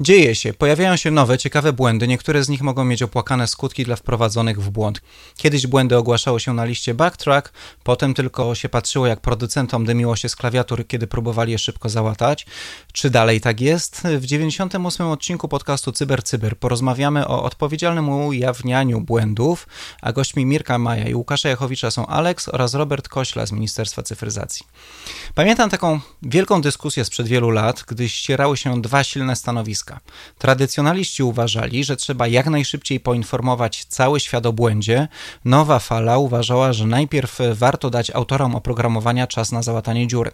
Dzieje się, pojawiają się nowe, ciekawe błędy, niektóre z nich mogą mieć opłakane skutki dla wprowadzonych w błąd. Kiedyś błędy ogłaszało się na liście backtrack, potem tylko się patrzyło, jak producentom dymiło się z klawiatur, kiedy próbowali je szybko załatać. Czy dalej tak jest? W 98 odcinku podcastu Cyber Cyber porozmawiamy o odpowiedzialnym ujawnianiu błędów, a gośćmi Mirka Maja i Łukasza Jachowicza są Alex oraz Robert Kośla z Ministerstwa Cyfryzacji. Pamiętam taką wielką dyskusję sprzed wielu lat, gdy ścierały się dwa silne stanowiska Tradycjonaliści uważali, że trzeba jak najszybciej poinformować cały świat o błędzie. Nowa fala uważała, że najpierw warto dać autorom oprogramowania czas na załatanie dziury.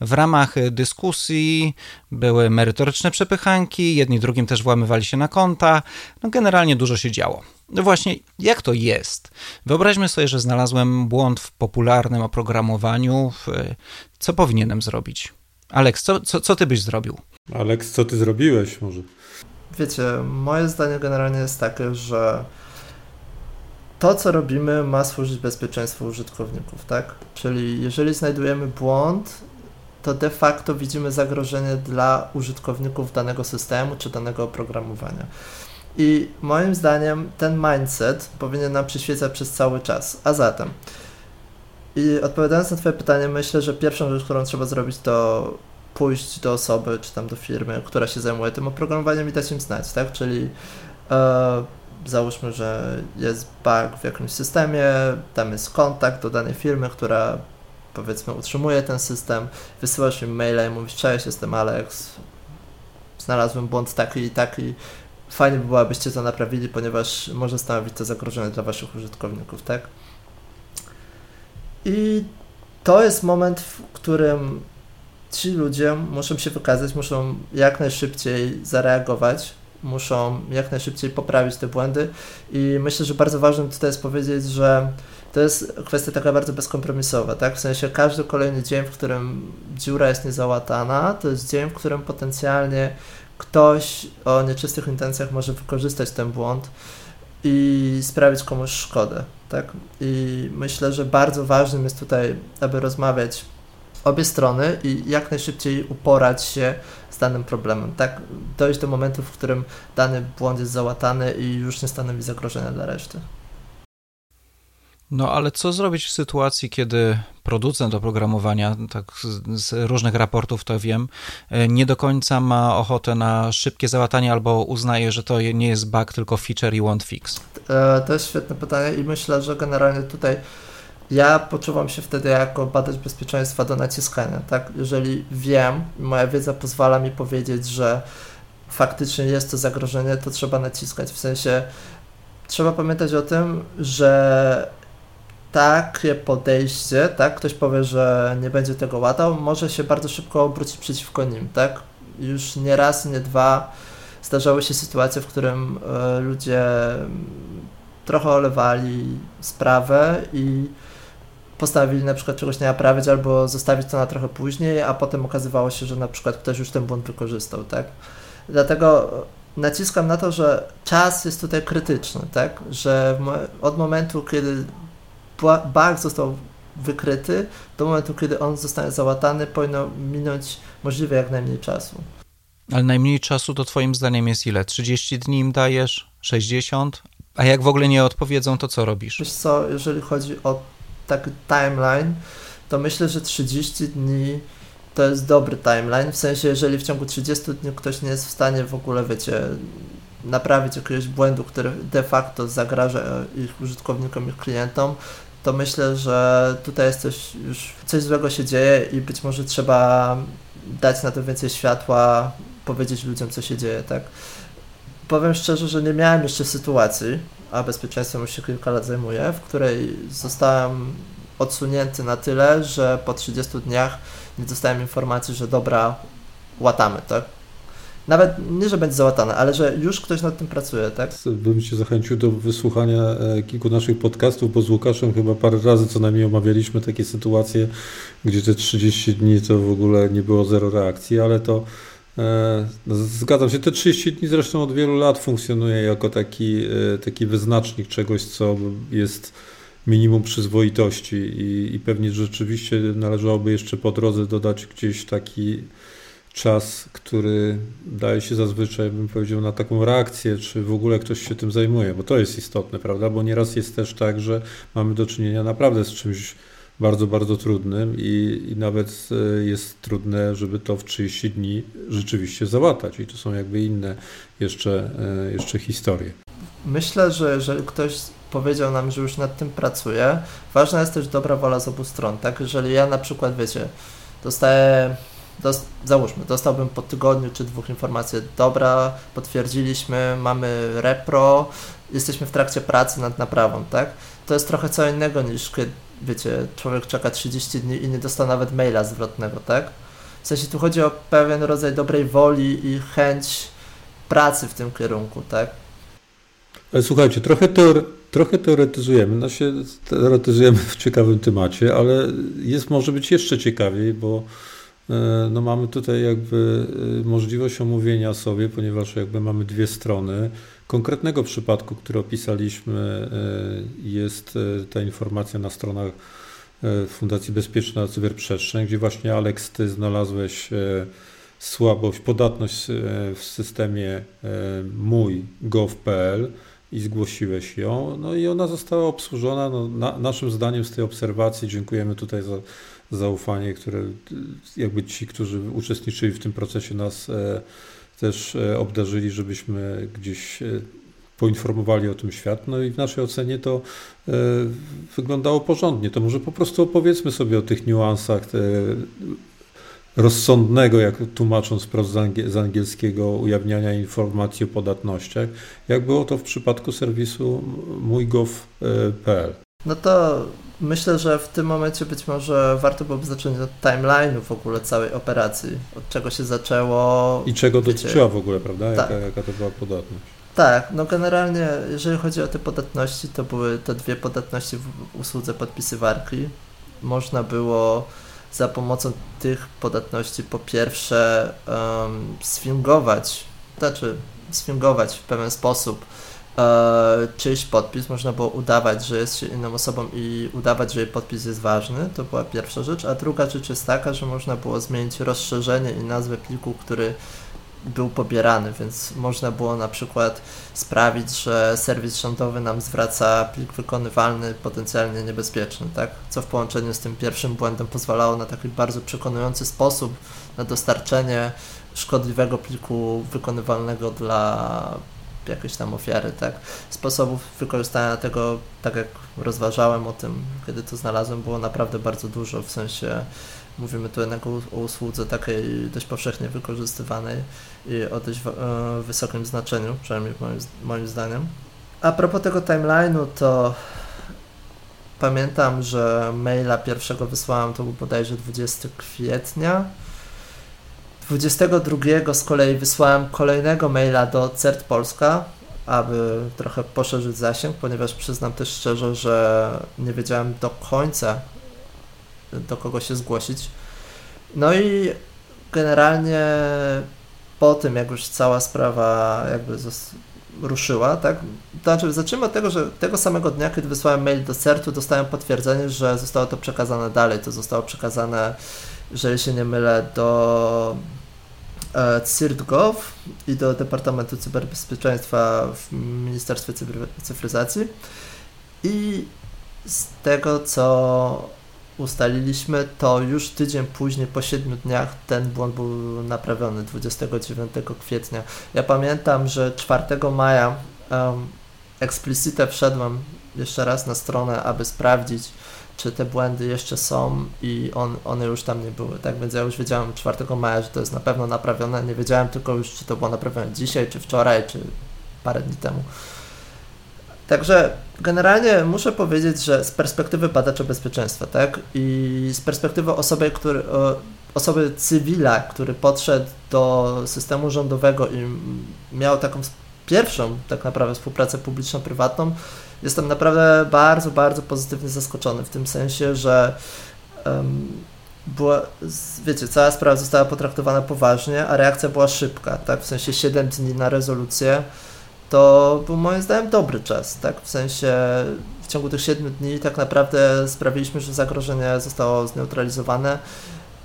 W ramach dyskusji były merytoryczne przepychanki, jedni drugim też włamywali się na konta. No generalnie dużo się działo. No właśnie, jak to jest? Wyobraźmy sobie, że znalazłem błąd w popularnym oprogramowaniu. Co powinienem zrobić? Aleks, co, co, co ty byś zrobił? Aleks, co ty zrobiłeś może? Wiecie, moje zdanie generalnie jest takie, że to, co robimy, ma służyć bezpieczeństwu użytkowników, tak? Czyli jeżeli znajdujemy błąd, to de facto widzimy zagrożenie dla użytkowników danego systemu czy danego oprogramowania. I moim zdaniem ten mindset powinien nam przyświecać przez cały czas. A zatem, i odpowiadając na Twoje pytanie, myślę, że pierwszą rzecz, którą trzeba zrobić, to pójść do osoby, czy tam do firmy, która się zajmuje tym oprogramowaniem i dać im znać, tak? Czyli e, załóżmy, że jest bug w jakimś systemie, tam jest kontakt do danej firmy, która powiedzmy utrzymuje ten system, wysyłasz im maila i mówisz, cześć, jestem Alex, znalazłem błąd taki i taki, fajnie by było, abyście to naprawili, ponieważ może stanowić to zagrożenie dla waszych użytkowników, tak? I to jest moment, w którym ci ludzie muszą się wykazać, muszą jak najszybciej zareagować, muszą jak najszybciej poprawić te błędy i myślę, że bardzo ważne tutaj jest powiedzieć, że to jest kwestia taka bardzo bezkompromisowa, tak? W sensie każdy kolejny dzień, w którym dziura jest niezałatana, to jest dzień, w którym potencjalnie ktoś o nieczystych intencjach może wykorzystać ten błąd i sprawić komuś szkodę, tak? I myślę, że bardzo ważnym jest tutaj, aby rozmawiać obie strony i jak najszybciej uporać się z danym problemem, tak? Dojść do momentu, w którym dany błąd jest załatany i już nie stanowi zagrożenia dla reszty. No ale co zrobić w sytuacji, kiedy producent oprogramowania, tak z, różnych raportów to wiem, e, nie do końca ma ochotę na szybkie załatanie albo uznaje, że to nie jest bug, tylko feature i want fix? E, to jest świetne pytanie i myślę, że generalnie tutaj ja poczuwam się wtedy jako badacz bezpieczeństwa do naciskania, tak? Jeżeli wiem, moja wiedza pozwala mi powiedzieć, że faktycznie jest to zagrożenie, to trzeba naciskać. W sensie trzeba pamiętać o tym, że takie podejście, tak, ktoś powie, że nie będzie tego łatał, może się bardzo szybko obrócić przeciwko nim, tak? Już nie raz, nie dwa zdarzały się sytuacje, w którym y, ludzie trochę olewali sprawę i postanowili na przykład czegoś nie naprawić albo zostawić to na trochę później, a potem okazywało się, że na przykład ktoś już ten błąd wykorzystał, tak? Dlatego naciskam na to, że czas jest tutaj krytyczny, tak? Że od momentu, kiedy bug został wykryty, do momentu, kiedy on zostanie załatany, powinno minąć możliwie jak najmniej czasu. Ale najmniej czasu to Twoim zdaniem jest ile? 30 dni im dajesz? 60? A jak w ogóle nie odpowiedzą, to co robisz? Wiesz co, jeżeli chodzi o taki timeline, to myślę, że 30 dni to jest dobry timeline, w sensie jeżeli w ciągu 30 dni ktoś nie jest w stanie w ogóle, wiecie, naprawić jakiegoś błędu, który de facto zagraża ich użytkownikom, ich klientom, to myślę, że tutaj jest coś już, coś złego się dzieje i być może trzeba dać na to więcej światła, powiedzieć ludziom, co się dzieje, tak? Powiem szczerze, że nie miałem jeszcze sytuacji, a bezpieczeństwem już się kilka lat zajmuję, w której zostałem odsunięty na tyle, że po 30 dniach nie dostałem informacji, że dobra, łatamy, tak? nawet nie, że będzie załatane, ale że już ktoś nad tym pracuje, tak? Bym Cię zachęcił do wysłuchania e, kilku naszych podcastów, bo z Łukaszem chyba parę razy co najmniej omawialiśmy takie sytuacje, gdzie te 30 dni to w ogóle nie było zero reakcji, ale to Zgadzam się, te 30 dni zresztą od wielu lat funkcjonuje jako taki, e, taki wyznacznik czegoś, co jest minimum przyzwoitości i, i pewnie rzeczywiście należałoby jeszcze po drodze dodać gdzieś taki czas, który daje się zazwyczaj, bym powiedział, na taką reakcję, czy w ogóle ktoś się tym zajmuje, bo to jest istotne, prawda? Bo nieraz jest też tak, że mamy do czynienia naprawdę z czymś bardzo, bardzo trudnym i, i nawet e, jest trudne, żeby to w 30 dni rzeczywiście załatać. I to są jakby inne jeszcze, e, jeszcze historie. Myślę, że jeżeli ktoś powiedział nam, że już nad tym pracuje, ważna jest też dobra wola z obu stron, tak? Jeżeli ja na przykład, wiecie, dostaję Dost, załóżmy, dostałbym po tygodniu czy dwóch informację, dobra, potwierdziliśmy, mamy repro, jesteśmy w trakcie pracy nad naprawą, tak? To jest trochę co innego niż kiedy, wiecie, człowiek czeka 30 dni i nie dostał nawet maila zwrotnego, tak? W sensie tu chodzi o pewien rodzaj dobrej woli i chęć pracy w tym kierunku, tak? Ale słuchajcie, trochę, teore, trochę teoretyzujemy, no się teoretyzujemy w ciekawym temacie, ale jest może być jeszcze ciekawiej, bo E, no mamy tutaj jakby e, możliwość omówienia sobie, ponieważ jakby mamy dwie strony. Konkretnego przypadku, który opisaliśmy, e, jest ta informacja na stronach Fundacji Bezpieczna Cyberprzestrzeń, gdzie właśnie Aleks, ty znalazłeś słabość, podatność w systemie mój gov.pl i zgłosiłeś ją, no i ona została obsłużona. No, na, naszym zdaniem z tej obserwacji dziękujemy tutaj za zaufanie, które jakby ci, którzy uczestniczyli w tym procesie nas e, też e, obdarzyli, żebyśmy gdzieś e, poinformowali o tym świat. No i w naszej ocenie to wyglądało porządnie. To może po prostu opowiedzmy sobie o tych niuansach rozsądnego, jak tłumacząc wprost z angielskiego, ujawniania informacji o podatnościach, jak było to w przypadku serwisu mójgov.pl. No to Myślę, że w tym momencie być może warto byłoby zacząć od timeline'u w ogóle całej operacji, od czego się zaczęło. I czego wiecie, dotyczyła w ogóle, prawda? Jaka, tak. jaka to była podatność? Tak, no generalnie jeżeli chodzi o te podatności, to były te dwie podatności w usłudze podpisywarki. Można było za pomocą tych podatności po pierwsze um, sfingować, znaczy sfingować w pewien sposób e, czyjś podpis, można było udawać, że jest się inną osobą i udawać, że jej podpis jest ważny, to była pierwsza rzecz, a druga rzecz jest taka, że można było zmienić rozszerzenie i nazwę pliku, który był pobierany, więc można było na przykład sprawić, że serwis rządowy nam zwraca plik wykonywalny potencjalnie niebezpieczny, tak? Co w połączeniu z tym pierwszym błędem pozwalało na taki bardzo przekonujący sposób na dostarczenie szkodliwego pliku wykonywalnego dla jakieś tam ofiary, tak? Sposobów wykorzystania tego, tak jak rozważałem o tym, kiedy to znalazłem, było naprawdę bardzo dużo, w sensie mówimy tu jednak o, usłudze takiej dość powszechnie wykorzystywanej i o dość e, wysokim znaczeniu, przynajmniej moim, moim zdaniem. A propos tego timeline'u, to pamiętam, że maila pierwszego wysłałem, to był bodajże 20 kwietnia, 22 z kolei wysłałem kolejnego maila do CERT Polska, aby trochę poszerzyć zasięg, ponieważ przyznam też szczerze, że nie wiedziałem do końca, do kogo się zgłosić. No i generalnie po tym, jak już cała sprawa jakby ruszyła, tak? To znaczy, zacznijmy od tego, że tego samego dnia, kiedy wysłałem mail do CERT-u, dostałem potwierdzenie, że zostało to przekazane dalej. To zostało przekazane, jeżeli się nie mylę, do E, CIRT.gov i do Departamentu Cyberbezpieczeństwa w Ministerstwie Cyfryzacji. I z tego, co ustaliliśmy, to już tydzień później, po 7 dniach, ten błąd był naprawiony 29 kwietnia. Ja pamiętam, że 4 maja um, eksplicite wszedłem jeszcze raz na stronę, aby sprawdzić, czy te błędy jeszcze są i on, one już tam nie były, tak? Więc ja już wiedziałem 4 maja, że to jest na pewno naprawione, nie wiedziałem tylko już, czy to było naprawione dzisiaj, czy wczoraj, czy parę dni temu. Także generalnie muszę powiedzieć, że z perspektywy badacza bezpieczeństwa, tak, i z perspektywy osoby, który, osoby cywila, który podszedł do systemu rządowego i miał taką pierwszą tak naprawdę współpracę publiczno-prywatną, jestem naprawdę bardzo, bardzo pozytywnie zaskoczony w tym sensie, że um, była, wiecie, cała sprawa została potraktowana poważnie, a reakcja była szybka, tak, w sensie 7 dni na rezolucję, to był moim zdaniem dobry czas, tak, w sensie w ciągu tych 7 dni tak naprawdę sprawiliśmy, że zagrożenie zostało zneutralizowane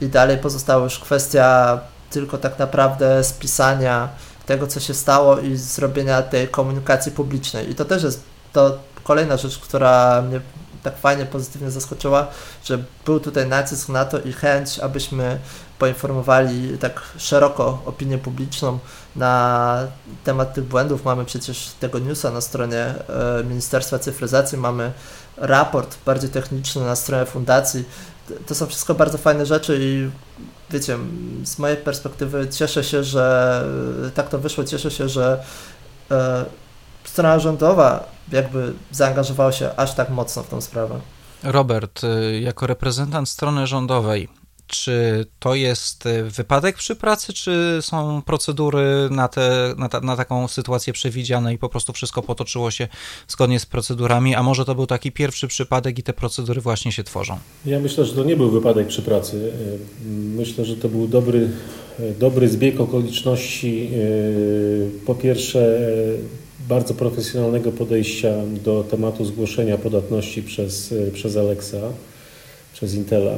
i dalej pozostała już kwestia tylko tak naprawdę spisania tego, co się stało i zrobienia tej komunikacji publicznej. I to też jest to kolejna rzecz, która mnie tak fajnie, pozytywnie zaskoczyła, że był tutaj nacisk na to i chęć, abyśmy poinformowali tak szeroko opinię publiczną na temat tych błędów. Mamy przecież tego newsa na stronie e, Ministerstwa Cyfryzacji, mamy raport bardziej techniczny na stronie fundacji. To są wszystko bardzo fajne rzeczy i wiecie, z mojej perspektywy cieszę się, że tak to wyszło, cieszę się, że e, strona rządowa jakby zaangażowała się aż tak mocno w tą sprawę. Robert, y, jako reprezentant strony rządowej, czy to jest y, wypadek przy pracy, czy są procedury na, te, na, ta, na, taką sytuację przewidziane i po prostu wszystko potoczyło się zgodnie z procedurami, a może to był taki pierwszy przypadek i te procedury właśnie się tworzą? Ja myślę, że to nie był wypadek przy pracy. Y, myślę, że to był dobry, dobry zbieg okoliczności. Po pierwsze, bardzo profesjonalnego podejścia do tematu zgłoszenia podatności przez, przez Alexa, przez Intela.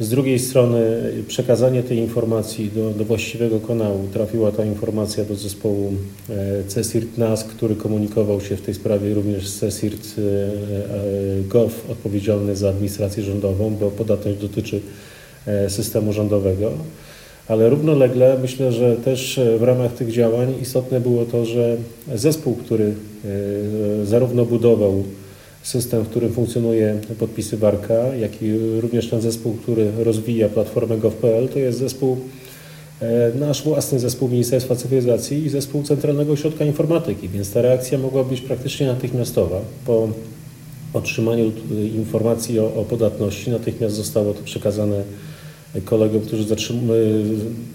Z drugiej strony przekazanie tej informacji do, do właściwego kanału. Trafiła ta informacja do zespołu e, CESIRT NAS, który komunikował się w tej sprawie również z CESIRT e, e, GOV, odpowiedzialny za administrację rządową, bo podatność dotyczy systemu rządowego ale równolegle myślę, że też w ramach tych działań istotne było to, że zespół, który zarówno budował system, w którym funkcjonuje podpisywarka, jak i również ten zespół, który rozwija platformę gov.pl, to jest zespół, e, nasz własny zespół Ministerstwa Cyfryzacji i zespół Centralnego Ośrodka Informatyki, więc ta reakcja mogła być praktycznie natychmiastowa. Po otrzymaniu informacji o, o podatności natychmiast zostało to przekazane kolegom, którzy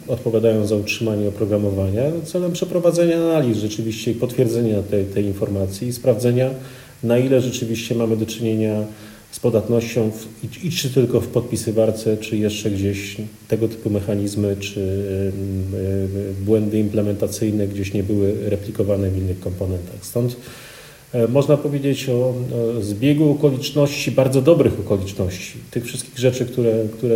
odpowiadają za utrzymanie oprogramowania, celem przeprowadzenia analiz rzeczywiście i potwierdzenia tej, tej informacji i sprawdzenia, na ile rzeczywiście mamy do czynienia z podatnością w, i, czy tylko w podpisywarce, czy jeszcze gdzieś tego typu mechanizmy, czy y, błędy implementacyjne gdzieś nie były replikowane w innych komponentach. Stąd można powiedzieć o, zbiegu okoliczności, bardzo dobrych okoliczności, tych wszystkich rzeczy, które, które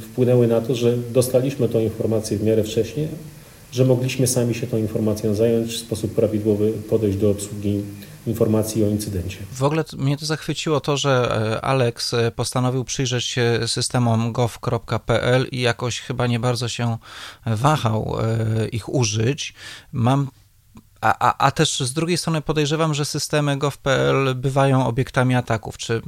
wpłynęły na to, że dostaliśmy tą informację w miarę wcześnie, że mogliśmy sami się tą informacją zająć, w sposób prawidłowy podejść do obsługi informacji o incydencie. W ogóle mnie to zachwyciło to, że e, Alex e, postanowił przyjrzeć się systemom gov.pl i jakoś chyba nie bardzo się wahał e, ich użyć. Mam a, a, a też z drugiej strony podejrzewam, że systemy gov.pl bywają obiektami ataków. Czy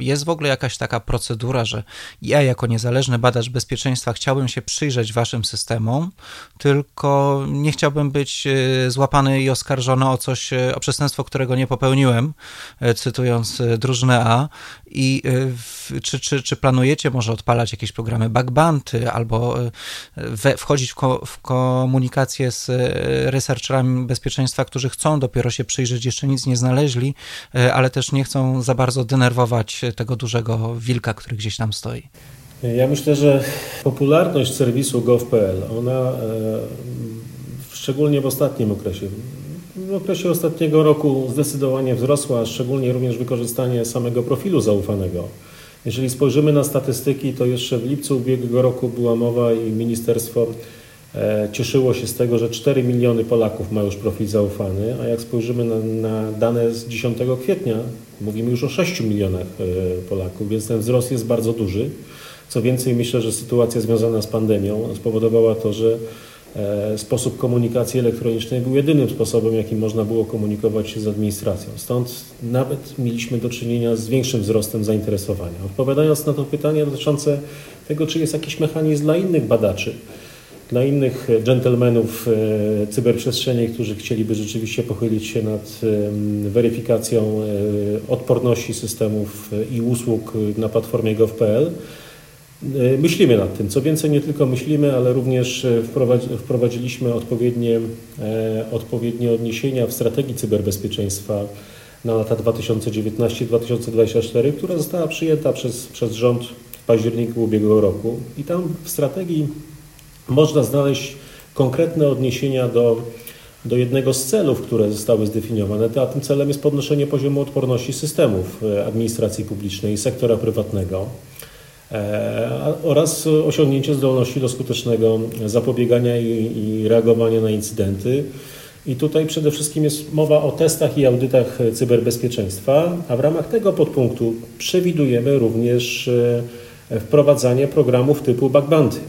jest w ogóle jakaś taka procedura, że ja jako niezależny badacz bezpieczeństwa chciałbym się przyjrzeć waszym systemom, tylko nie chciałbym być e, złapany i oskarżony o coś, e, o przestępstwo, którego nie popełniłem, e, cytując drużynę A. I czy, czy, czy planujecie może odpalać jakieś programy bounty albo we, wchodzić w, ko, w komunikację z researcherami bezpieczeństwa społeczeństwa, którzy chcą dopiero się przyjrzeć, jeszcze nic nie znaleźli, e, ale też nie chcą za bardzo denerwować tego dużego wilka, który gdzieś tam stoi. Ja myślę, że popularność serwisu gov.pl, ona e, szczególnie w ostatnim okresie, w okresie ostatniego roku zdecydowanie wzrosła, szczególnie również wykorzystanie samego profilu zaufanego. Jeżeli spojrzymy na statystyki, to jeszcze w lipcu ubiegłego roku była mowa i ministerstwo E, cieszyło się z tego, że 4 miliony Polaków ma już profil zaufany, a jak spojrzymy na, na, dane z 10 kwietnia, mówimy już o 6 milionach e, Polaków, więc ten wzrost jest bardzo duży. Co więcej, myślę, że sytuacja związana z pandemią spowodowała to, że e, sposób komunikacji elektronicznej był jedynym sposobem, jakim można było komunikować się z administracją. Stąd nawet mieliśmy do czynienia z większym wzrostem zainteresowania. Odpowiadając na to pytanie dotyczące tego, czy jest jakiś mechanizm dla innych badaczy, dla innych dżentelmenów e, cyberprzestrzeni, którzy chcieliby rzeczywiście pochylić się nad weryfikacją e, odporności systemów i usług na platformie gov.pl. Myślimy nad tym. Co więcej, nie tylko myślimy, ale również wprowadziliśmy odpowiednie, odpowiednie odniesienia w strategii cyberbezpieczeństwa na lata 2019-2024, która została przyjęta przez, przez rząd w październiku ubiegłego roku. I tam w strategii można znaleźć konkretne odniesienia do, do jednego z celów, które zostały zdefiniowane, a tym celem jest podnoszenie poziomu odporności systemów e, administracji publicznej i sektora prywatnego e, oraz osiągnięcie zdolności do skutecznego zapobiegania i, i reagowania na incydenty. I tutaj przede wszystkim jest mowa o testach i audytach cyberbezpieczeństwa, a w ramach tego podpunktu przewidujemy również e, wprowadzanie programów typu bug bounty.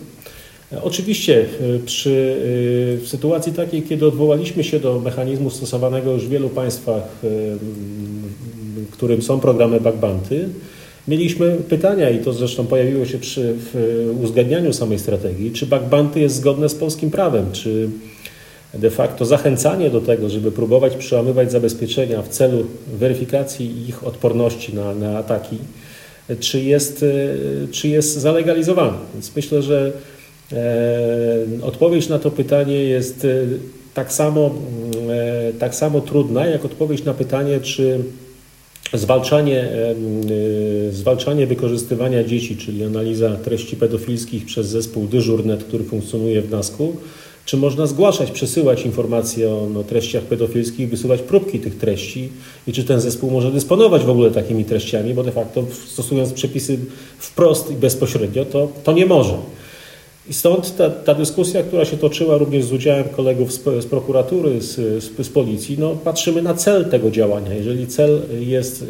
Oczywiście e, przy, e, w sytuacji takiej, kiedy odwołaliśmy się do mechanizmu stosowanego już w wielu państwach, w którym są programy bounty, mieliśmy pytania i to zresztą pojawiło się przy uzgadnianiu samej strategii, czy bounty jest zgodne z polskim prawem, czy de facto zachęcanie do tego, żeby próbować przełamywać zabezpieczenia w celu weryfikacji ich odporności na, na ataki, czy jest, czy jest zalegalizowane. Więc myślę, że e, odpowiedź na to pytanie jest e, tak samo, e, tak samo trudna, jak odpowiedź na pytanie, czy zwalczanie, e, zwalczanie wykorzystywania dzieci, czyli analiza treści pedofilskich przez zespół dyżurnet, który funkcjonuje w NASK-u, czy można zgłaszać, przesyłać informacje o no, treściach pedofilskich, wysyłać próbki tych treści i czy ten zespół może dysponować w ogóle takimi treściami, bo de facto stosując przepisy wprost i bezpośrednio, to, to nie może. I stąd ta, ta, dyskusja, która się toczyła również z udziałem kolegów z, z prokuratury, z, z, z, policji, no, patrzymy na cel tego działania. Jeżeli cel jest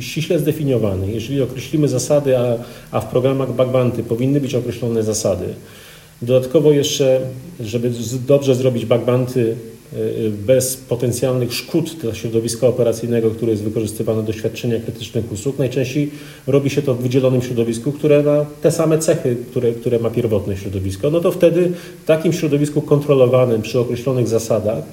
ściśle zdefiniowany, jeżeli określimy zasady, a, a w programach Bagbanty powinny być określone zasady, Dodatkowo jeszcze, żeby dobrze zrobić bugbanty y, y, bez potencjalnych szkód dla środowiska operacyjnego, które jest wykorzystywane do świadczenia krytycznych usług, najczęściej robi się to w wydzielonym środowisku, które ma te same cechy, które, które ma pierwotne środowisko. No to wtedy w takim środowisku kontrolowanym przy określonych zasadach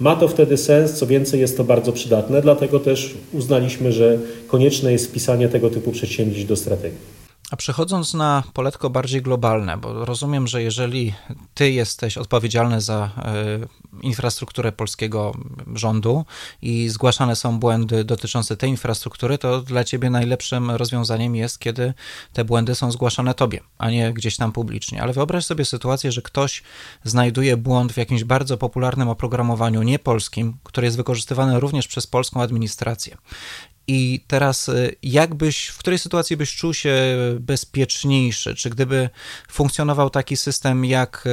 ma to wtedy sens, co więcej jest to bardzo przydatne, dlatego też uznaliśmy, że konieczne jest wpisanie tego typu przedsięwzięć do strategii. A przechodząc na poletko bardziej globalne, bo rozumiem, że jeżeli ty jesteś odpowiedzialny za y, infrastrukturę polskiego rządu i zgłaszane są błędy dotyczące tej infrastruktury, to dla ciebie najlepszym rozwiązaniem jest, kiedy te błędy są zgłaszane tobie, a nie gdzieś tam publicznie. Ale wyobraź sobie sytuację, że ktoś znajduje błąd w jakimś bardzo popularnym oprogramowaniu niepolskim, które jest wykorzystywane również przez polską administrację. I teraz, y, jakbyś, w której sytuacji byś czuł się bezpieczniejszy? Czy gdyby funkcjonował taki system jak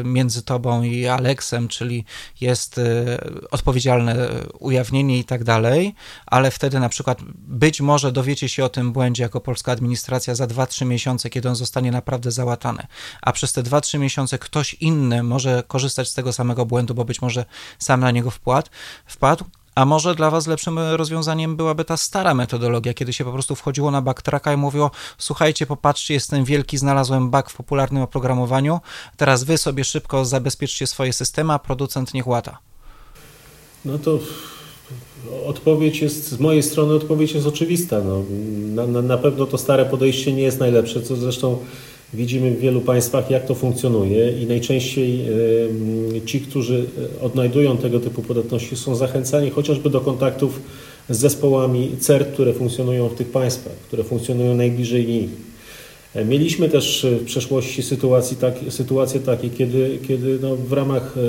y, między tobą i Aleksem, czyli jest y, odpowiedzialne ujawnienie i tak dalej, ale wtedy na przykład być może dowiecie się o tym błędzie jako polska administracja za 2-3 miesiące, kiedy on zostanie naprawdę załatany, a przez te 2-3 miesiące ktoś inny może korzystać z tego samego błędu, bo być może sam na niego wpłat, wpadł, a może dla Was lepszym rozwiązaniem byłaby ta stara metodologia, kiedy się po prostu wchodziło na backtracka i mówiło: Słuchajcie, popatrzcie, jest ten wielki, znalazłem bug w popularnym oprogramowaniu. Teraz Wy sobie szybko zabezpieczcie swoje systemy, a producent niech łata. No to odpowiedź jest, z mojej strony odpowiedź jest oczywista. No, na, na pewno to stare podejście nie jest najlepsze, co zresztą Widzimy w wielu państwach, jak to funkcjonuje i najczęściej ci, którzy odnajdują tego typu podatności, są zachęcani chociażby do kontaktów z zespołami CERT, które funkcjonują w tych państwach, które funkcjonują najbliżej nich. Mieliśmy też w przeszłości sytuacji tak, sytuacje takie, kiedy, kiedy no w ramach, e, e,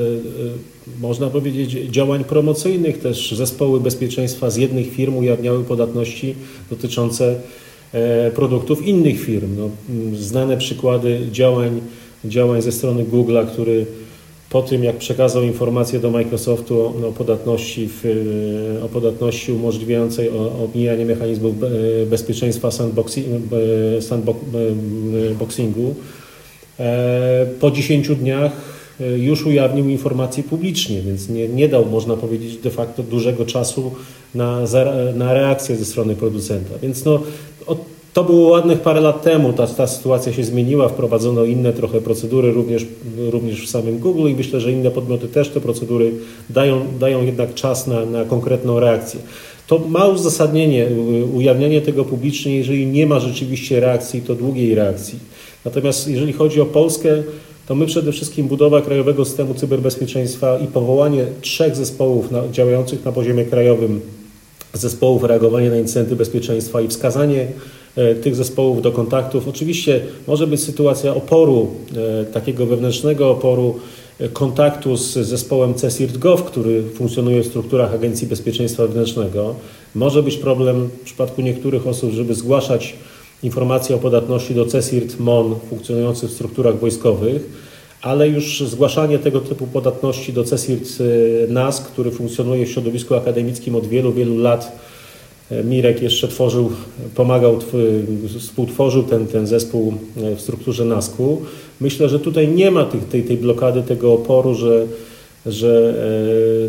można powiedzieć, działań promocyjnych też zespoły bezpieczeństwa z jednych firm ujawniały podatności dotyczące E, produktów innych firm. No, znane przykłady działań, działań ze strony Google'a, który po tym, jak przekazał informacje do Microsoftu o, o podatności, w, o podatności umożliwiającej omijanie mechanizmów e, bezpieczeństwa sandboxingu, e, po 10 dniach już ujawnił informacje publicznie, więc nie, nie dał, można powiedzieć, de facto dużego czasu na, na reakcję ze strony producenta. Więc no, to było ładnych parę lat temu, ta, ta sytuacja się zmieniła, wprowadzono inne trochę procedury również, również w samym Google i myślę, że inne podmioty też te procedury dają, dają jednak czas na, na konkretną reakcję. To ma uzasadnienie, ujawnianie tego publicznie, jeżeli nie ma rzeczywiście reakcji, to długiej reakcji. Natomiast jeżeli chodzi o Polskę, to my przede wszystkim budowa Krajowego Systemu Cyberbezpieczeństwa i powołanie trzech zespołów na, działających na poziomie krajowym, zespołów reagowania na incydenty bezpieczeństwa i wskazanie e, tych zespołów do kontaktów. Oczywiście może być sytuacja oporu, e, takiego wewnętrznego oporu, e, kontaktu z zespołem CSIRT.gov, który funkcjonuje w strukturach Agencji Bezpieczeństwa Wewnętrznego. Może być problem w przypadku niektórych osób, żeby zgłaszać informacje o podatności do CESIRT MON funkcjonujących w strukturach wojskowych, ale już zgłaszanie tego typu podatności do CESIRT NAS, który funkcjonuje w środowisku akademickim od wielu, wielu lat, y, Mirek jeszcze tworzył, pomagał, współtworzył ten, ten zespół y, w strukturze NASK-u. Myślę, że tutaj nie ma tych, tej, tej blokady, tego oporu, że że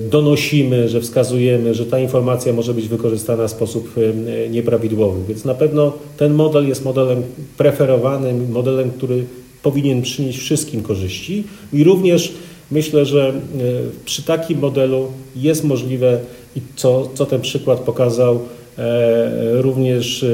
e, donosimy, że wskazujemy, że ta informacja może być wykorzystana w sposób e, nieprawidłowy. Więc na pewno ten model jest modelem preferowanym, modelem, który powinien przynieść wszystkim korzyści i również myślę, że e, przy takim modelu jest możliwe i co, co ten przykład pokazał, również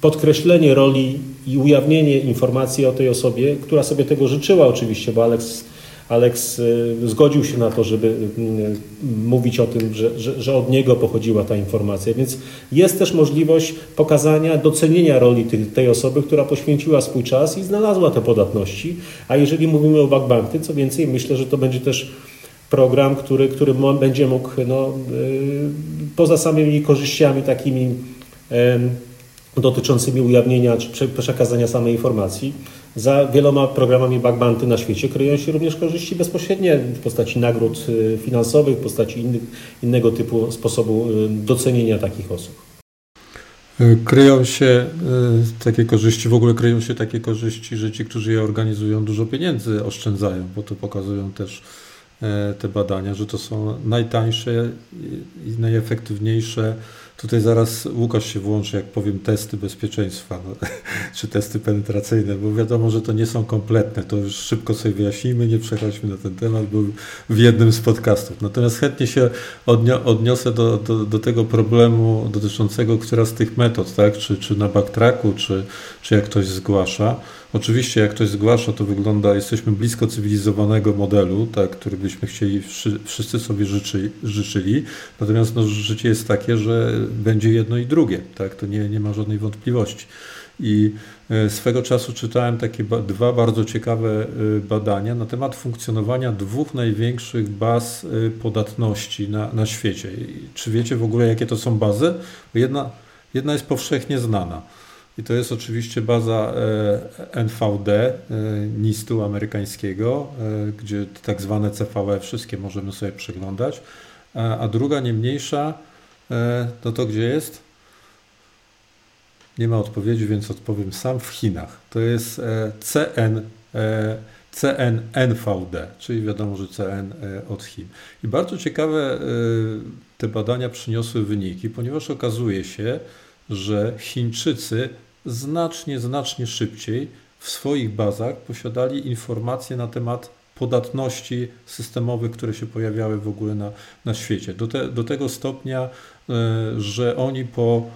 podkreślenie roli i ujawnienie informacji o tej osobie, która sobie tego życzyła oczywiście, bo Alex Alex y, zgodził się na to, żeby y, mówić o tym, że, że, że, od niego pochodziła ta informacja. Więc jest też możliwość pokazania, docenienia roli tej, tej osoby, która poświęciła swój czas i znalazła te podatności. A jeżeli mówimy o backbanky, co więcej, myślę, że to będzie też program, który, który będzie mógł no, y, poza samymi korzyściami takimi dotyczącymi ujawnienia czy przekazania samej informacji, za wieloma programami Backbanty na świecie kryją się również korzyści bezpośrednie w postaci nagród y, finansowych, w postaci innego typu sposobu y, docenienia takich osób. Y, kryją się takie korzyści, w ogóle kryją się takie korzyści, że ci, którzy je organizują, dużo pieniędzy oszczędzają, bo to pokazują też te badania, że to są najtańsze i najefektywniejsze Tutaj zaraz Łukasz się włączy, jak powiem testy bezpieczeństwa, no, czy testy penetracyjne, bo wiadomo, że to nie są kompletne. To już szybko sobie wyjaśnijmy, nie przechodźmy na ten temat, był w jednym z podcastów. Natomiast chętnie się odniosę do, do, do, tego problemu dotyczącego, która z tych metod, tak? czy, czy na backtracku, czy, czy jak ktoś zgłasza. Oczywiście, jak ktoś zgłasza, to wygląda, jesteśmy blisko cywilizowanego modelu, tak, który byśmy chcieli wszyscy sobie życzy, życzyli. Natomiast no, życie jest takie, że będzie jedno i drugie, tak, to nie, nie ma żadnej wątpliwości. I e, swego czasu czytałem takie dwa bardzo ciekawe e, badania na temat funkcjonowania dwóch największych baz e, podatności na, na świecie. Czy wiecie w ogóle, jakie to są bazy? Jedna, jedna jest powszechnie znana. I to jest oczywiście baza NVD, NIST-u amerykańskiego, gdzie tak zwane CVE wszystkie możemy sobie przeglądać. A druga, nie mniejsza, to to gdzie jest? Nie ma odpowiedzi, więc odpowiem sam w Chinach. To jest e, CN, e, CNNVD, czyli wiadomo, że CN e, od Chin. I bardzo ciekawe te badania przyniosły wyniki, ponieważ okazuje się, że Chińczycy znacznie, znacznie szybciej w swoich bazach posiadali informacje na temat podatności systemowych, które się pojawiały w ogóle na, na świecie. Do, te, do tego stopnia, że oni po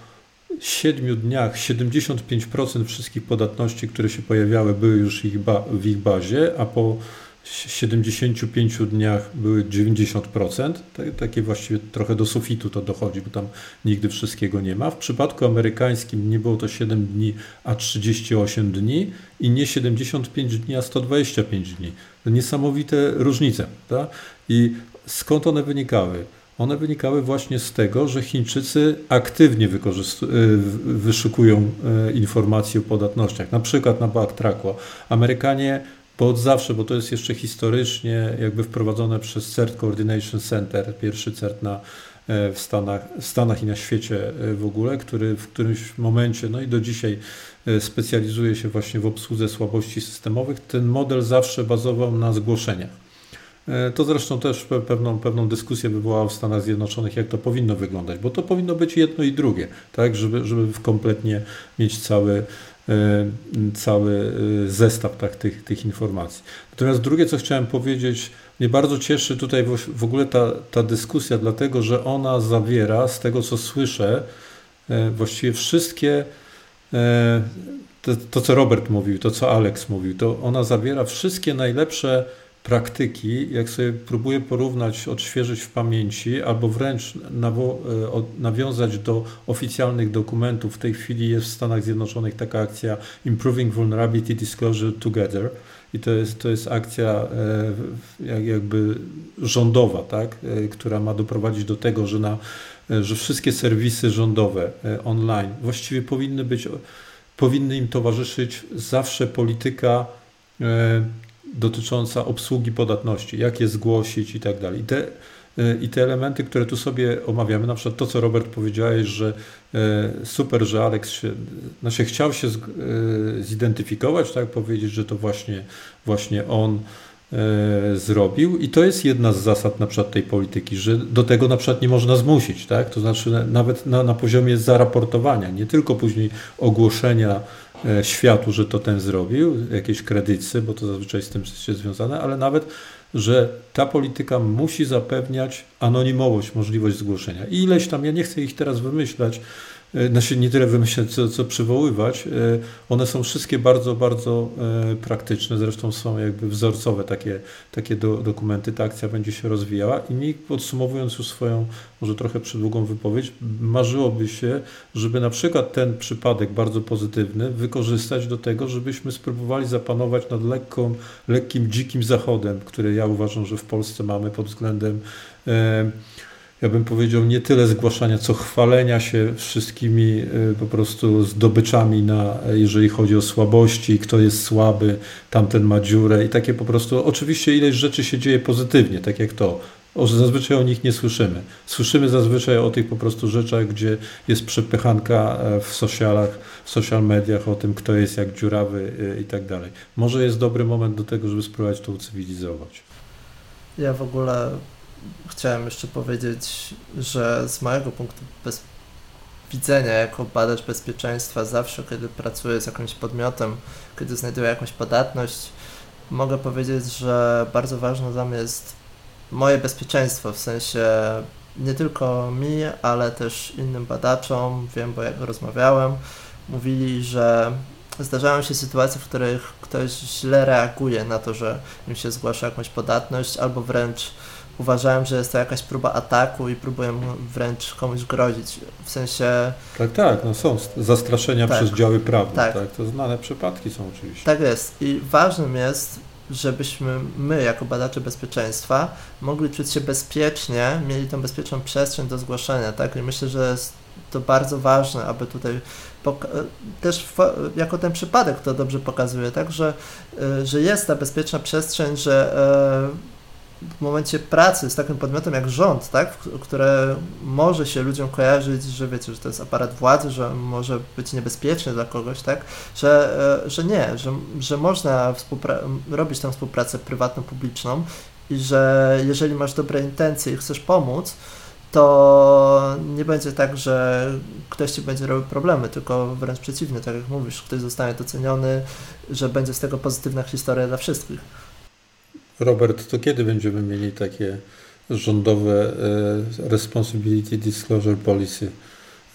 7 dniach 75% wszystkich podatności, które się pojawiały, były już ich w ich bazie, a po 75 dniach były 90%. Takie właściwie trochę do sufitu to dochodzi, bo tam nigdy wszystkiego nie ma. W przypadku amerykańskim nie było to 7 dni, a 38 dni i nie 75 dni, a 125 dni. To niesamowite różnice. Tak? I skąd one wynikały? One wynikały właśnie z tego, że Chińczycy aktywnie y, wyszukują y, informacje o podatnościach, na przykład na backtracku. Amerykanie bo od zawsze, bo to jest jeszcze historycznie jakby wprowadzone przez CERT Coordination Center, pierwszy CERT na, e, w, Stanach, Stanach i na świecie e, w ogóle, który w którymś momencie, no i do dzisiaj e, specjalizuje się właśnie w obsłudze słabości systemowych. Ten model zawsze bazował na zgłoszeniach. To zresztą też pewną, pewną dyskusję wywołało w Stanach Zjednoczonych, jak to powinno wyglądać, bo to powinno być jedno i drugie, tak, żeby, żeby kompletnie mieć cały, cały e, zestaw tak, tych, tych informacji. Natomiast drugie, co chciałem powiedzieć, mnie bardzo cieszy tutaj w ogóle ta, ta dyskusja, dlatego że ona zawiera, z tego co słyszę, właściwie wszystkie to, to, co Robert mówił, to, co Alex mówił, to ona zawiera wszystkie najlepsze praktyki, jak sobie próbuję porównać, odświeżyć w pamięci, albo wręcz nawiązać do oficjalnych dokumentów. W tej chwili jest w Stanach Zjednoczonych taka akcja Improving Vulnerability Disclosure Together i to jest, to jest akcja e, jakby rządowa, tak, e, która ma doprowadzić do tego, że, na, e, że wszystkie serwisy rządowe online właściwie powinny być, powinny im towarzyszyć zawsze polityka dotycząca obsługi podatności, jak je zgłosić i tak dalej. I te, i te elementy, które tu sobie omawiamy, na przykład to, co Robert powiedziałeś, że super, że Alex się, znaczy chciał się zidentyfikować, tak, powiedzieć, że to właśnie, właśnie on zrobił. I to jest jedna z zasad na przykład tej polityki, że do tego na przykład nie można zmusić, tak, to znaczy nawet na, na poziomie zaraportowania, nie tylko później ogłoszenia E, światu, że to ten zrobił, jakieś kredyty, bo to zazwyczaj z tym jest związane, ale nawet, że ta polityka musi zapewniać anonimowość, możliwość zgłoszenia. I ileś tam, ja nie chcę ich teraz wymyślać, E, znaczy nie tyle wymyślać, co, co przywoływać. E, one są wszystkie bardzo, bardzo e, praktyczne, zresztą są jakby wzorcowe takie, takie do, dokumenty. Ta akcja będzie się rozwijała i mi podsumowując już swoją, może trochę przydługą wypowiedź, marzyłoby się, żeby na przykład ten przypadek bardzo pozytywny wykorzystać do tego, żebyśmy spróbowali zapanować nad lekką, lekkim, dzikim zachodem, który ja uważam, że w Polsce mamy pod względem ja bym powiedział, nie tyle zgłaszania, co chwalenia się wszystkimi y, po prostu zdobyczami, na, jeżeli chodzi o słabości, kto jest słaby, tamten ma dziurę i takie po prostu, oczywiście ileś rzeczy się dzieje pozytywnie, tak jak to, o, zazwyczaj o nich nie słyszymy. Słyszymy zazwyczaj o tych po prostu rzeczach, gdzie jest przepychanka e, w socialach, w social mediach o tym, kto jest jak dziurawy e, i tak dalej. Może jest dobry moment do tego, żeby spróbować to ucywilizować. Ja w ogóle chciałem jeszcze powiedzieć, że z mojego punktu bez... widzenia jako badacz bezpieczeństwa zawsze, kiedy pracuję z jakimś podmiotem, kiedy znajduję jakąś podatność, mogę powiedzieć, że bardzo ważne dla mnie jest moje bezpieczeństwo, w sensie nie tylko mi, ale też innym badaczom, wiem, bo jak rozmawiałem, mówili, że zdarzają się sytuacje, w których ktoś źle reaguje na to, że im się zgłasza jakąś podatność, albo wręcz uważałem, że jest to jakaś próba ataku i próbuję wręcz komuś grozić. W sensie. Tak, tak, no są zastraszenia tak, przez działy prawne. Tak. tak, to znane przypadki są oczywiście. Tak jest. I ważnym jest, żebyśmy my, jako badacze bezpieczeństwa, mogli czuć się bezpiecznie, mieli tą bezpieczną przestrzeń do zgłaszania, tak? I myślę, że jest to bardzo ważne, aby tutaj też jako ten przypadek to dobrze pokazuje, tak, że, y, że jest ta bezpieczna przestrzeń, że e, w momencie pracy z takim podmiotem jak rząd, tak, które może się ludziom kojarzyć, że wiecie, że to jest aparat władzy, że może być niebezpieczny dla kogoś, tak, że, e, że nie, że, że można robić tę współpracę prywatną, publiczną i że jeżeli masz dobre intencje i chcesz pomóc, to nie będzie tak, że ktoś ci będzie robił problemy, tylko wręcz przeciwnie, tak jak mówisz, ktoś zostanie doceniony, że będzie z tego pozytywna historia dla wszystkich. Robert, to kiedy będziemy mieli takie rządowe e, Responsibility Disclosure Policy,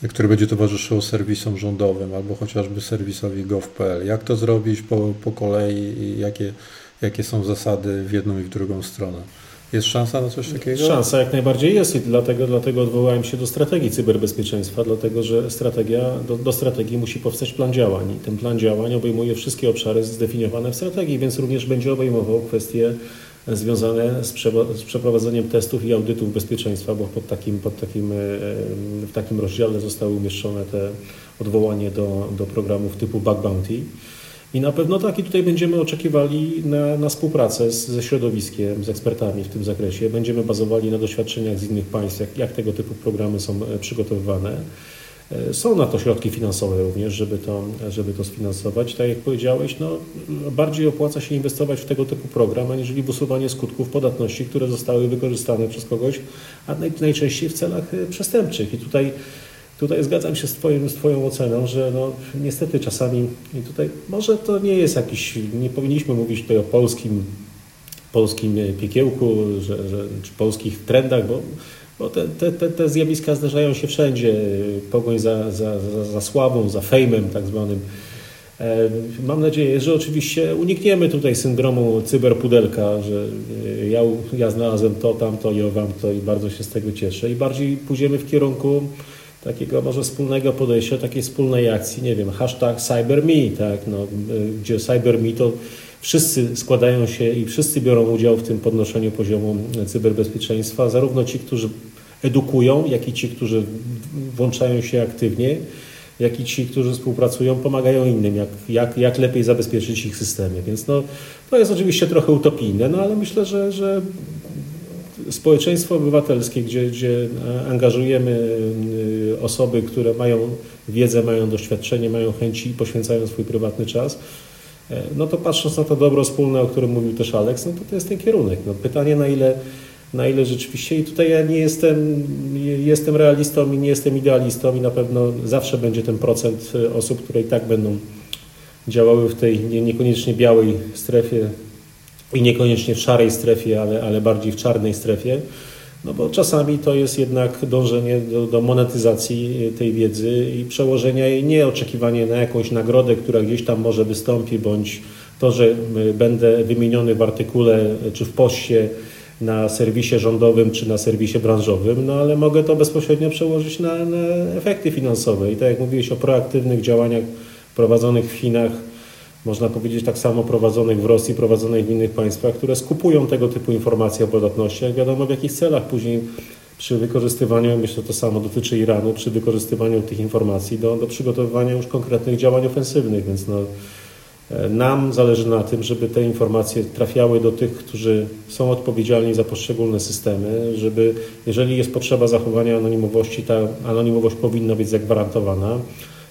które będzie towarzyszyło serwisom rządowym albo chociażby serwisowi gov.pl? Jak to zrobić po, po kolei i jakie, jakie są zasady w jedną i w drugą stronę? Jest szansa na coś takiego? Szansa jak najbardziej jest i dlatego, dlatego odwołałem się do strategii cyberbezpieczeństwa, dlatego że strategia, do, do, strategii musi powstać plan działań i ten plan działań obejmuje wszystkie obszary zdefiniowane w strategii, więc również będzie obejmował kwestie związane z, z przeprowadzeniem testów i audytów bezpieczeństwa, bo pod takim, pod takim, e, w takim rozdziale zostały umieszczone te odwołanie do, do programów typu Bug Bounty. I na pewno tak, i tutaj będziemy oczekiwali na, na współpracę z, ze środowiskiem, z ekspertami w tym zakresie. Będziemy bazowali na doświadczeniach z innych państw, jak, jak tego typu programy są e, przygotowywane. E, są na to środki finansowe również, żeby to, żeby to sfinansować. Tak jak powiedziałeś, no, bardziej opłaca się inwestować w tego typu program, aniżeli w usuwanie skutków podatności, które zostały wykorzystane przez kogoś, a naj, najczęściej w celach e, przestępczych. I tutaj Tutaj zgadzam się z, z Twoją oceną, że no, niestety czasami i tutaj może to nie jest jakiś, nie powinniśmy mówić tutaj o polskim, polskim piekiełku, że, że, czy polskich trendach, bo, bo te, te, te, te zjawiska zdarzają się wszędzie. Pogoń za, za, za, za sławą, za fejmem tak zwanym. Mam nadzieję, że oczywiście unikniemy tutaj syndromu cyberpudelka, że ja, ja znalazłem to, tamto i owam to i bardzo się z tego cieszę i bardziej pójdziemy w kierunku takiego może wspólnego podejścia, takiej wspólnej akcji, nie wiem, hashtag CyberMe, tak, no, gdzie CyberMe to wszyscy składają się i wszyscy biorą udział w tym podnoszeniu poziomu cyberbezpieczeństwa, zarówno ci, którzy edukują, jak i ci, którzy włączają się aktywnie, jak i ci, którzy współpracują, pomagają innym, jak, jak, jak lepiej zabezpieczyć ich systemy. Więc no, to jest oczywiście trochę utopijne, no ale myślę, że, że społeczeństwo obywatelskie, gdzie, gdzie angażujemy y, osoby, które mają wiedzę, mają doświadczenie, mają chęci i poświęcają swój prywatny czas, e, no to patrząc na to dobro wspólne, o którym mówił też Aleks, no to to jest ten kierunek. No pytanie na ile, na ile rzeczywiście i tutaj ja nie jestem, jestem realistą i nie jestem idealistą i na pewno zawsze będzie ten procent y, osób, które i tak będą działały w tej niekoniecznie białej strefie i niekoniecznie w szarej strefie, ale, ale bardziej w czarnej strefie. No bo czasami to jest jednak dążenie do, do, monetyzacji tej wiedzy i przełożenia jej, nie oczekiwanie na jakąś nagrodę, która gdzieś tam może wystąpi, bądź to, że będę wymieniony w artykule czy w poście na serwisie rządowym czy na serwisie branżowym, no ale mogę to bezpośrednio przełożyć na, na efekty finansowe. I tak jak mówiłeś o proaktywnych działaniach prowadzonych w Chinach, można powiedzieć tak samo prowadzonych w Rosji, prowadzonych w innych państwach, które skupują tego typu informacje o podatnościach, wiadomo w jakich celach później przy wykorzystywaniu, myślę, to samo dotyczy Iranu, przy wykorzystywaniu tych informacji do, do przygotowywania już konkretnych działań ofensywnych, więc no, e, nam zależy na tym, żeby te informacje trafiały do tych, którzy są odpowiedzialni za poszczególne systemy, żeby jeżeli jest potrzeba zachowania anonimowości, ta anonimowość powinna być zagwarantowana.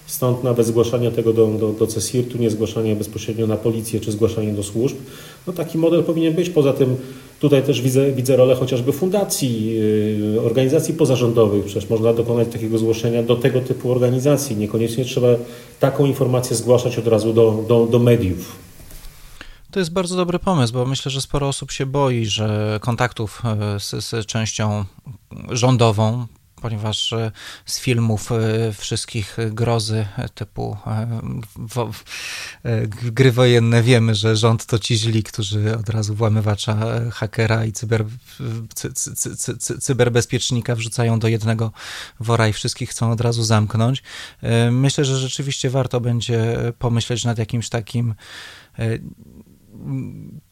Stąd nawet zgłaszanie tego do, do, do CESIRT-u, nie zgłaszanie bezpośrednio na policję czy zgłaszanie do służb. No taki model powinien być. Poza tym tutaj też widzę, widzę rolę chociażby fundacji, yy, organizacji pozarządowych. Przecież można dokonać takiego zgłoszenia do tego typu organizacji. Niekoniecznie trzeba taką informację zgłaszać od razu do, do, do mediów. To jest bardzo dobry pomysł, bo myślę, że sporo osób się boi, że kontaktów e, z, z częścią rządową ponieważ e, z filmów e, wszystkich grozy typu e, gry wojenne wiemy, że rząd to ci źli, którzy od razu włamywacza, hakera i cyber, cy, cy, cy, cyberbezpiecznika wrzucają do jednego wora i wszystkich chcą od razu zamknąć. Myślę, że rzeczywiście warto będzie pomyśleć nad jakimś takim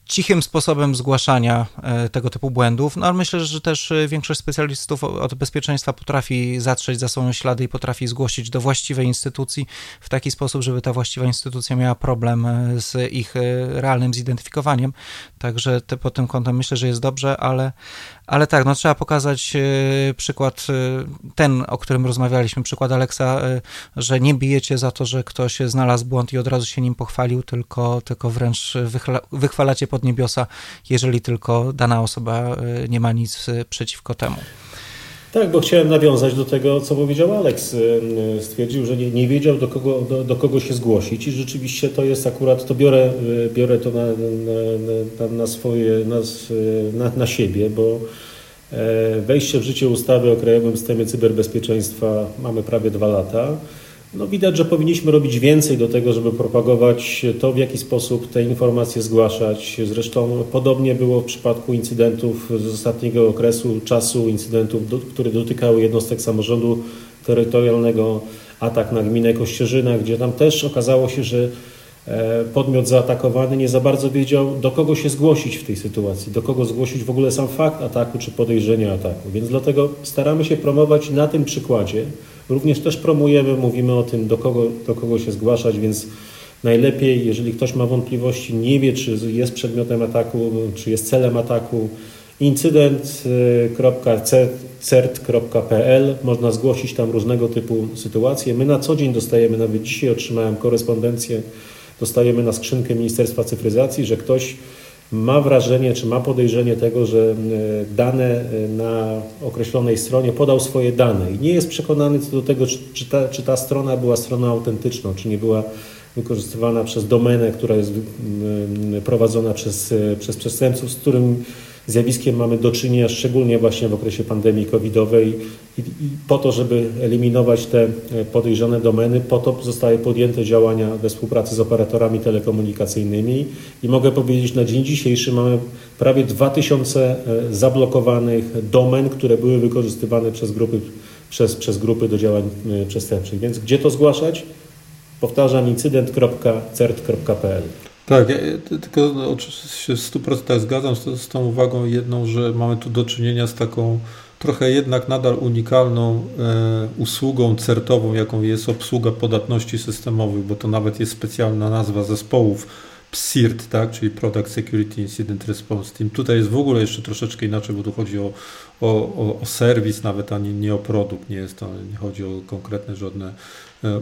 cichym sposobem zgłaszania e, tego typu błędów, no ale myślę, że też e, większość specjalistów od bezpieczeństwa potrafi zatrzeć za sobą ślady i potrafi zgłosić do właściwej instytucji w taki sposób, żeby ta właściwa instytucja miała problem e, z ich realnym zidentyfikowaniem. Także te, pod tym kątem myślę, że jest dobrze, ale, ale tak, no trzeba pokazać przykład ten, o którym rozmawialiśmy, przykład Aleksa, że nie bijecie za to, że ktoś znalazł błąd i od razu się nim pochwalił, tylko, tylko wręcz wychwalacie pod niebiosa, jeżeli tylko dana osoba e, nie ma nic e, przeciwko temu. Tak, bo chciałem nawiązać do tego, co powiedział Alex. E, stwierdził, że nie, nie wiedział, do kogo, do, do, kogo się zgłosić i rzeczywiście to jest akurat, to biorę, biorę to na, na, na, swoje, na, na, na siebie, bo wejście w życie ustawy o Krajowym Systemie Cyberbezpieczeństwa mamy prawie dwa lata. No widać, że powinniśmy robić więcej do tego, żeby propagować to, w jaki sposób te informacje zgłaszać. Zresztą podobnie było w przypadku incydentów z ostatniego okresu czasu, incydentów, do, które dotykały jednostek samorządu terytorialnego, atak na gminę Kościerzyna, gdzie tam też okazało się, że e, podmiot zaatakowany nie za bardzo wiedział, do kogo się zgłosić w tej sytuacji, do kogo zgłosić w ogóle sam fakt ataku czy podejrzenia ataku. Więc dlatego staramy się promować na tym przykładzie, Również też promujemy, mówimy o tym, do kogo, do kogo się zgłaszać, więc najlepiej, jeżeli ktoś ma wątpliwości, nie wie, czy jest przedmiotem ataku, czy jest celem ataku, incydent.cert.pl można zgłosić tam różnego typu sytuacje. My na co dzień dostajemy, nawet dzisiaj otrzymałem korespondencję, dostajemy na skrzynkę Ministerstwa Cyfryzacji, że ktoś ma wrażenie, czy ma podejrzenie tego, że e, dane e, na określonej stronie podał swoje dane. I nie jest przekonany co do tego, czy ta, czy ta strona była stroną autentyczną, czy nie była wykorzystywana przez domenę, która jest prowadzona przez, e, przez przestępców, z którym zjawiskiem mamy do czynienia, szczególnie właśnie w okresie pandemii covidowej i, po to, żeby eliminować te e, podejrzane domeny, po to zostały podjęte działania we współpracy z operatorami telekomunikacyjnymi i mogę powiedzieć, na dzień dzisiejszy mamy prawie 2000 e, zablokowanych domen, które były wykorzystywane przez grupy, przez, przez grupy do działań e, przestępczych. Więc gdzie to zgłaszać? Powtarzam, incydent.cert.pl. Tak, ja tylko no, oczywiście w 100% zgadzam z, z tą uwagą jedną, że mamy tu do czynienia z taką trochę jednak nadal unikalną e, usługą certową, jaką jest obsługa podatności systemowych, bo to nawet jest specjalna nazwa zespołów PSIRT, tak, czyli Product Security Incident Response Team. Tutaj jest w ogóle jeszcze troszeczkę inaczej, bo tu chodzi o, o, o, o serwis nawet, a nie, nie o produkt, nie jest to, nie chodzi o konkretne żadne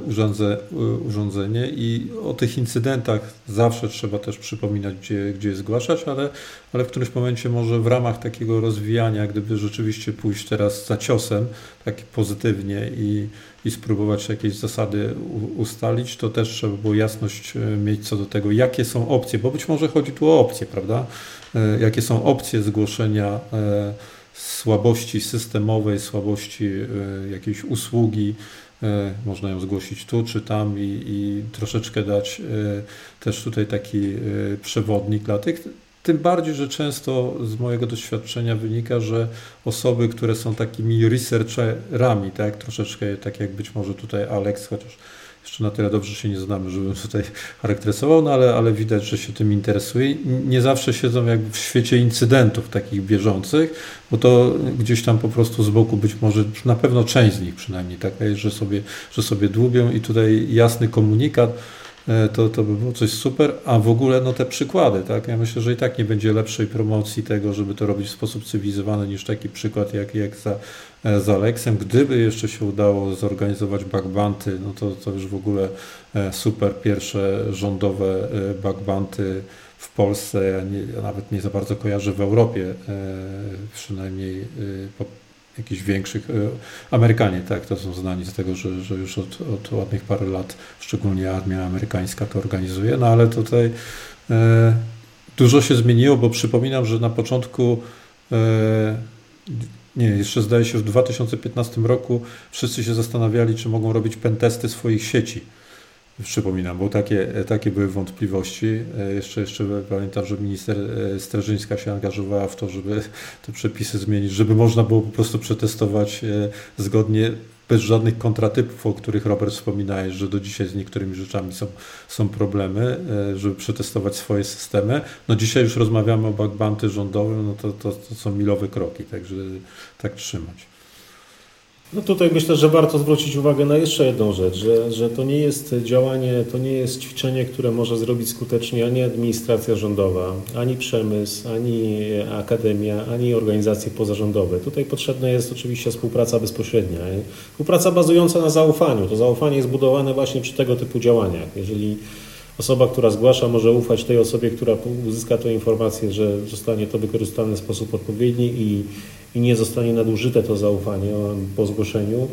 urządze, e, urządzenie i o tych incydentach zawsze trzeba też przypominać, gdzie, gdzie je zgłaszać, ale, ale w którymś momencie może w ramach takiego rozwijania, gdyby rzeczywiście pójść teraz za ciosem, tak pozytywnie i, i spróbować jakieś zasady ustalić, to też trzeba było jasność e, mieć co do tego, jakie są opcje, bo być może chodzi tu o opcje, prawda? Jakie są opcje zgłoszenia słabości systemowej, słabości jakiejś usługi, E, można ją zgłosić tu czy tam i, i troszeczkę dać e, też tutaj taki e, przewodnik dla tych. Tym bardziej, że często z mojego doświadczenia wynika, że osoby, które są takimi researcherami, tak, troszeczkę tak jak być może tutaj Alex, chociaż jeszcze na tyle dobrze się nie znamy, żebym tutaj charakteryzował, no ale, ale widać, że się tym interesuje. Nie zawsze siedzą jakby w świecie incydentów takich bieżących, bo to gdzieś tam po prostu z boku być może, na pewno część z nich przynajmniej, tak, że sobie, że sobie dłubią i tutaj jasny komunikat, to, to by było coś super, a w ogóle no te przykłady, tak? Ja myślę, że i tak nie będzie lepszej promocji tego, żeby to robić w sposób cywilizowany niż taki przykład jak, jak za, e, z Aleksem. Gdyby jeszcze się udało zorganizować backbanty, no to, to już w ogóle e, super pierwsze rządowe backbanty w Polsce, ja, nie, ja nawet nie za bardzo kojarzę w Europie, przynajmniej po, jakichś większych. E, Amerykanie, tak, to są znani z tego, że, że już od, od ładnych parę lat, szczególnie armia amerykańska to organizuje, no ale tutaj e, dużo się zmieniło, bo przypominam, że na początku e, nie, jeszcze zdaje się w 2015 roku wszyscy się zastanawiali, czy mogą robić pentesty swoich sieci Przypominam, bo takie, takie były wątpliwości. E, jeszcze, jeszcze pamiętam, że minister e, Strażyńska się angażowała w to, żeby te przepisy zmienić, żeby można było po prostu przetestować e, zgodnie, bez żadnych kontratypów, o których Robert wspominałeś, że do dzisiaj z niektórymi rzeczami są, są problemy, żeby przetestować swoje systemy. No dzisiaj już rozmawiamy o backbanty rządowym, no to, to, to są milowe kroki, także tak trzymać. No tutaj myślę, że warto zwrócić uwagę na jeszcze jedną rzecz, że, że to nie jest działanie, to nie jest ćwiczenie, które może zrobić skutecznie ani administracja rządowa, ani przemysł, ani akademia, ani organizacje pozarządowe. Tutaj potrzebna jest oczywiście współpraca bezpośrednia. Współpraca bazująca na zaufaniu. To zaufanie jest budowane właśnie przy tego typu działaniach. Jeżeli osoba, która zgłasza, może ufać tej osobie, która uzyska tę informację, że zostanie to wykorzystane w sposób odpowiedni i i nie zostanie nadużyte to zaufanie po zgłoszeniu.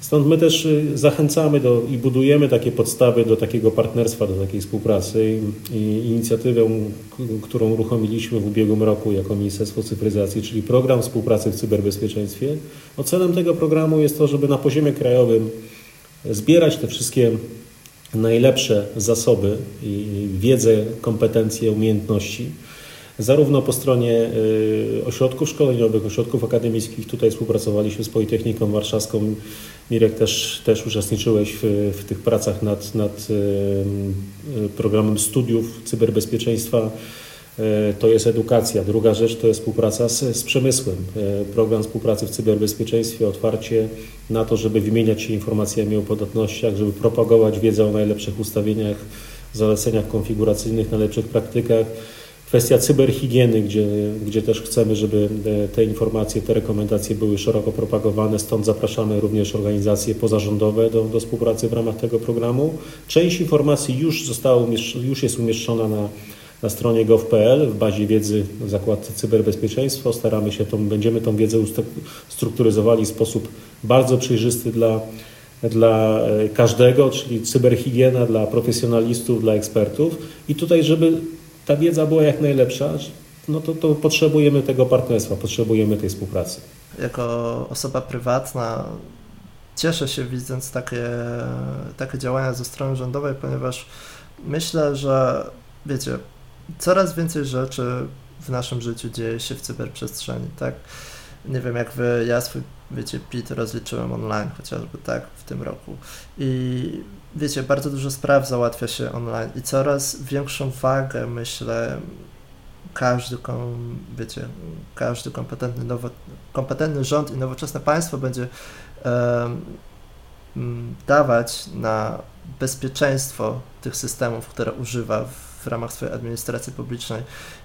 Stąd my też y, zachęcamy do, i budujemy takie podstawy do takiego partnerstwa, do takiej współpracy. I inicjatywę, którą uruchomiliśmy w ubiegłym roku jako Ministerstwo Cyfryzacji, czyli program współpracy w cyberbezpieczeństwie. No celem tego programu jest to, żeby na poziomie krajowym zbierać te wszystkie najlepsze zasoby i wiedzę, kompetencje, umiejętności zarówno po stronie y, ośrodków szkoleniowych, ośrodków akademickich. Tutaj współpracowaliśmy z Politechniką Warszawską. Mirek też, też uczestniczyłeś w, w tych pracach nad, nad y, y, programem studiów cyberbezpieczeństwa. To jest edukacja. Druga rzecz to jest współpraca z, z przemysłem. Program współpracy w cyberbezpieczeństwie, otwarcie na to, żeby wymieniać się informacjami o podatnościach, żeby propagować wiedzę o najlepszych ustawieniach, zaleceniach konfiguracyjnych, najlepszych praktykach Kwestia cyberhigieny, gdzie, gdzie też chcemy, żeby te informacje, te rekomendacje były szeroko propagowane, stąd zapraszamy również organizacje pozarządowe do, do współpracy w ramach tego programu. Część informacji już została już jest umieszczona na, na stronie gov.pl w bazie wiedzy w zakładce cyberbezpieczeństwo. Staramy się, tą, będziemy tą wiedzę strukturyzowali w sposób bardzo przejrzysty dla, dla e, każdego, czyli cyberhigiena dla profesjonalistów, dla ekspertów i tutaj, żeby ta wiedza była jak najlepsza. no to, to potrzebujemy tego partnerstwa, potrzebujemy tej współpracy. Jako osoba prywatna cieszę się widząc takie, takie działania ze strony rządowej, ponieważ myślę, że wiecie, coraz więcej rzeczy w naszym życiu dzieje się w cyberprzestrzeni, tak? Nie wiem, jak wy, ja swój, wiecie, PIT rozliczyłem online chociażby, tak, w tym roku. I wiecie, bardzo dużo spraw załatwia się online i coraz większą wagę, myślę, każdy, wiecie, każdy kompetentny, nowo, kompetentny rząd i nowoczesne państwo będzie dawać na bezpieczeństwo tych systemów, które używa w ramach swojej administracji publicznej.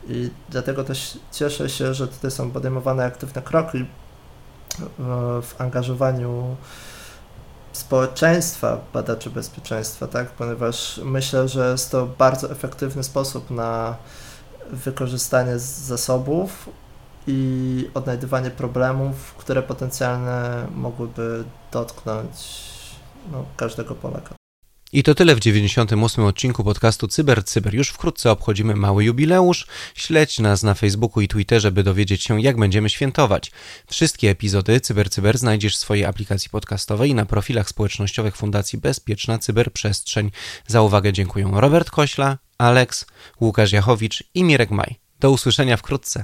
I dlatego też cieszę się, że tutaj są podejmowane aktywne kroki w angażowaniu społeczeństwa badaczy bezpieczeństwa, tak? ponieważ myślę, że jest to bardzo efektywny sposób na wykorzystanie zasobów i odnajdywanie problemów, które potencjalnie mogłyby dotknąć no, każdego Polaka. I to tyle w 98 odcinku podcastu Cyber Cyber. Już wkrótce obchodzimy mały jubileusz. Śledź nas na Facebooku i Twitterze, by dowiedzieć się, jak będziemy świętować. Wszystkie epizody Cyber Cyber znajdziesz w swojej aplikacji podcastowej i na profilach społecznościowych Fundacji Bezpieczna Cyberprzestrzeń. Za uwagę dziękuję Robert Kośla, Alex, Łukasz Jachowicz i Mirek Maj. Do usłyszenia wkrótce.